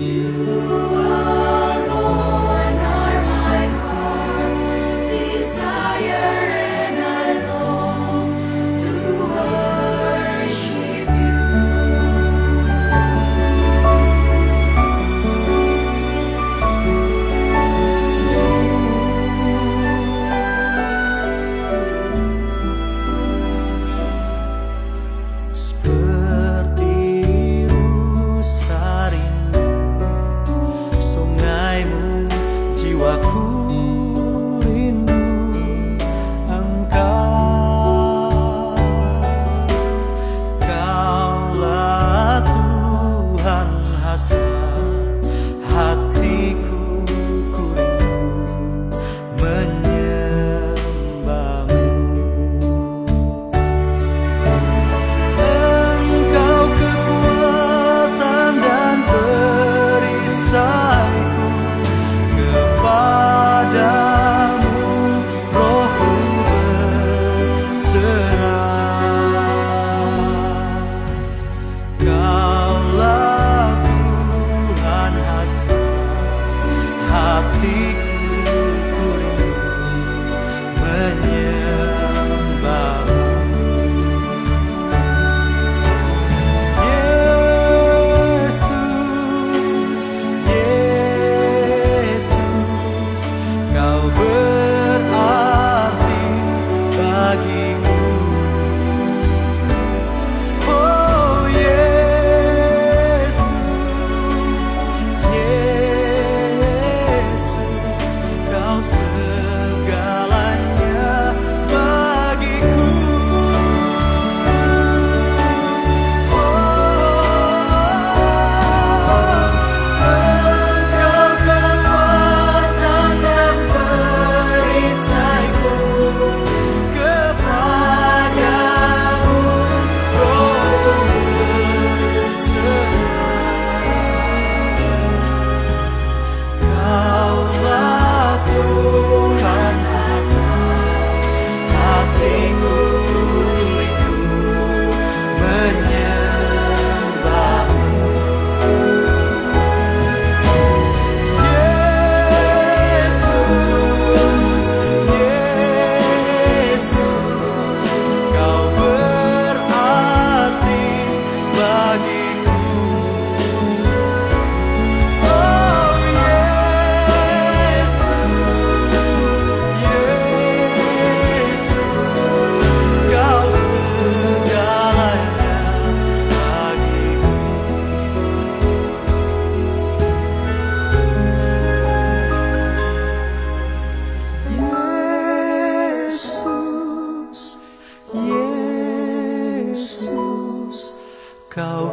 you.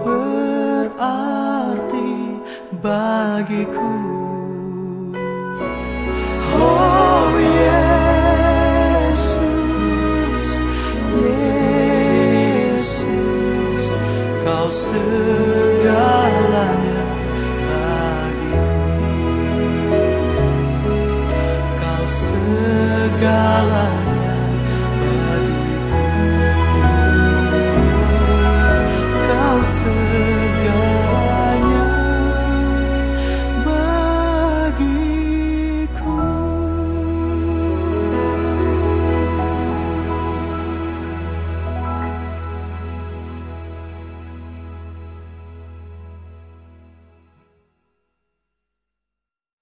Berarti bagiku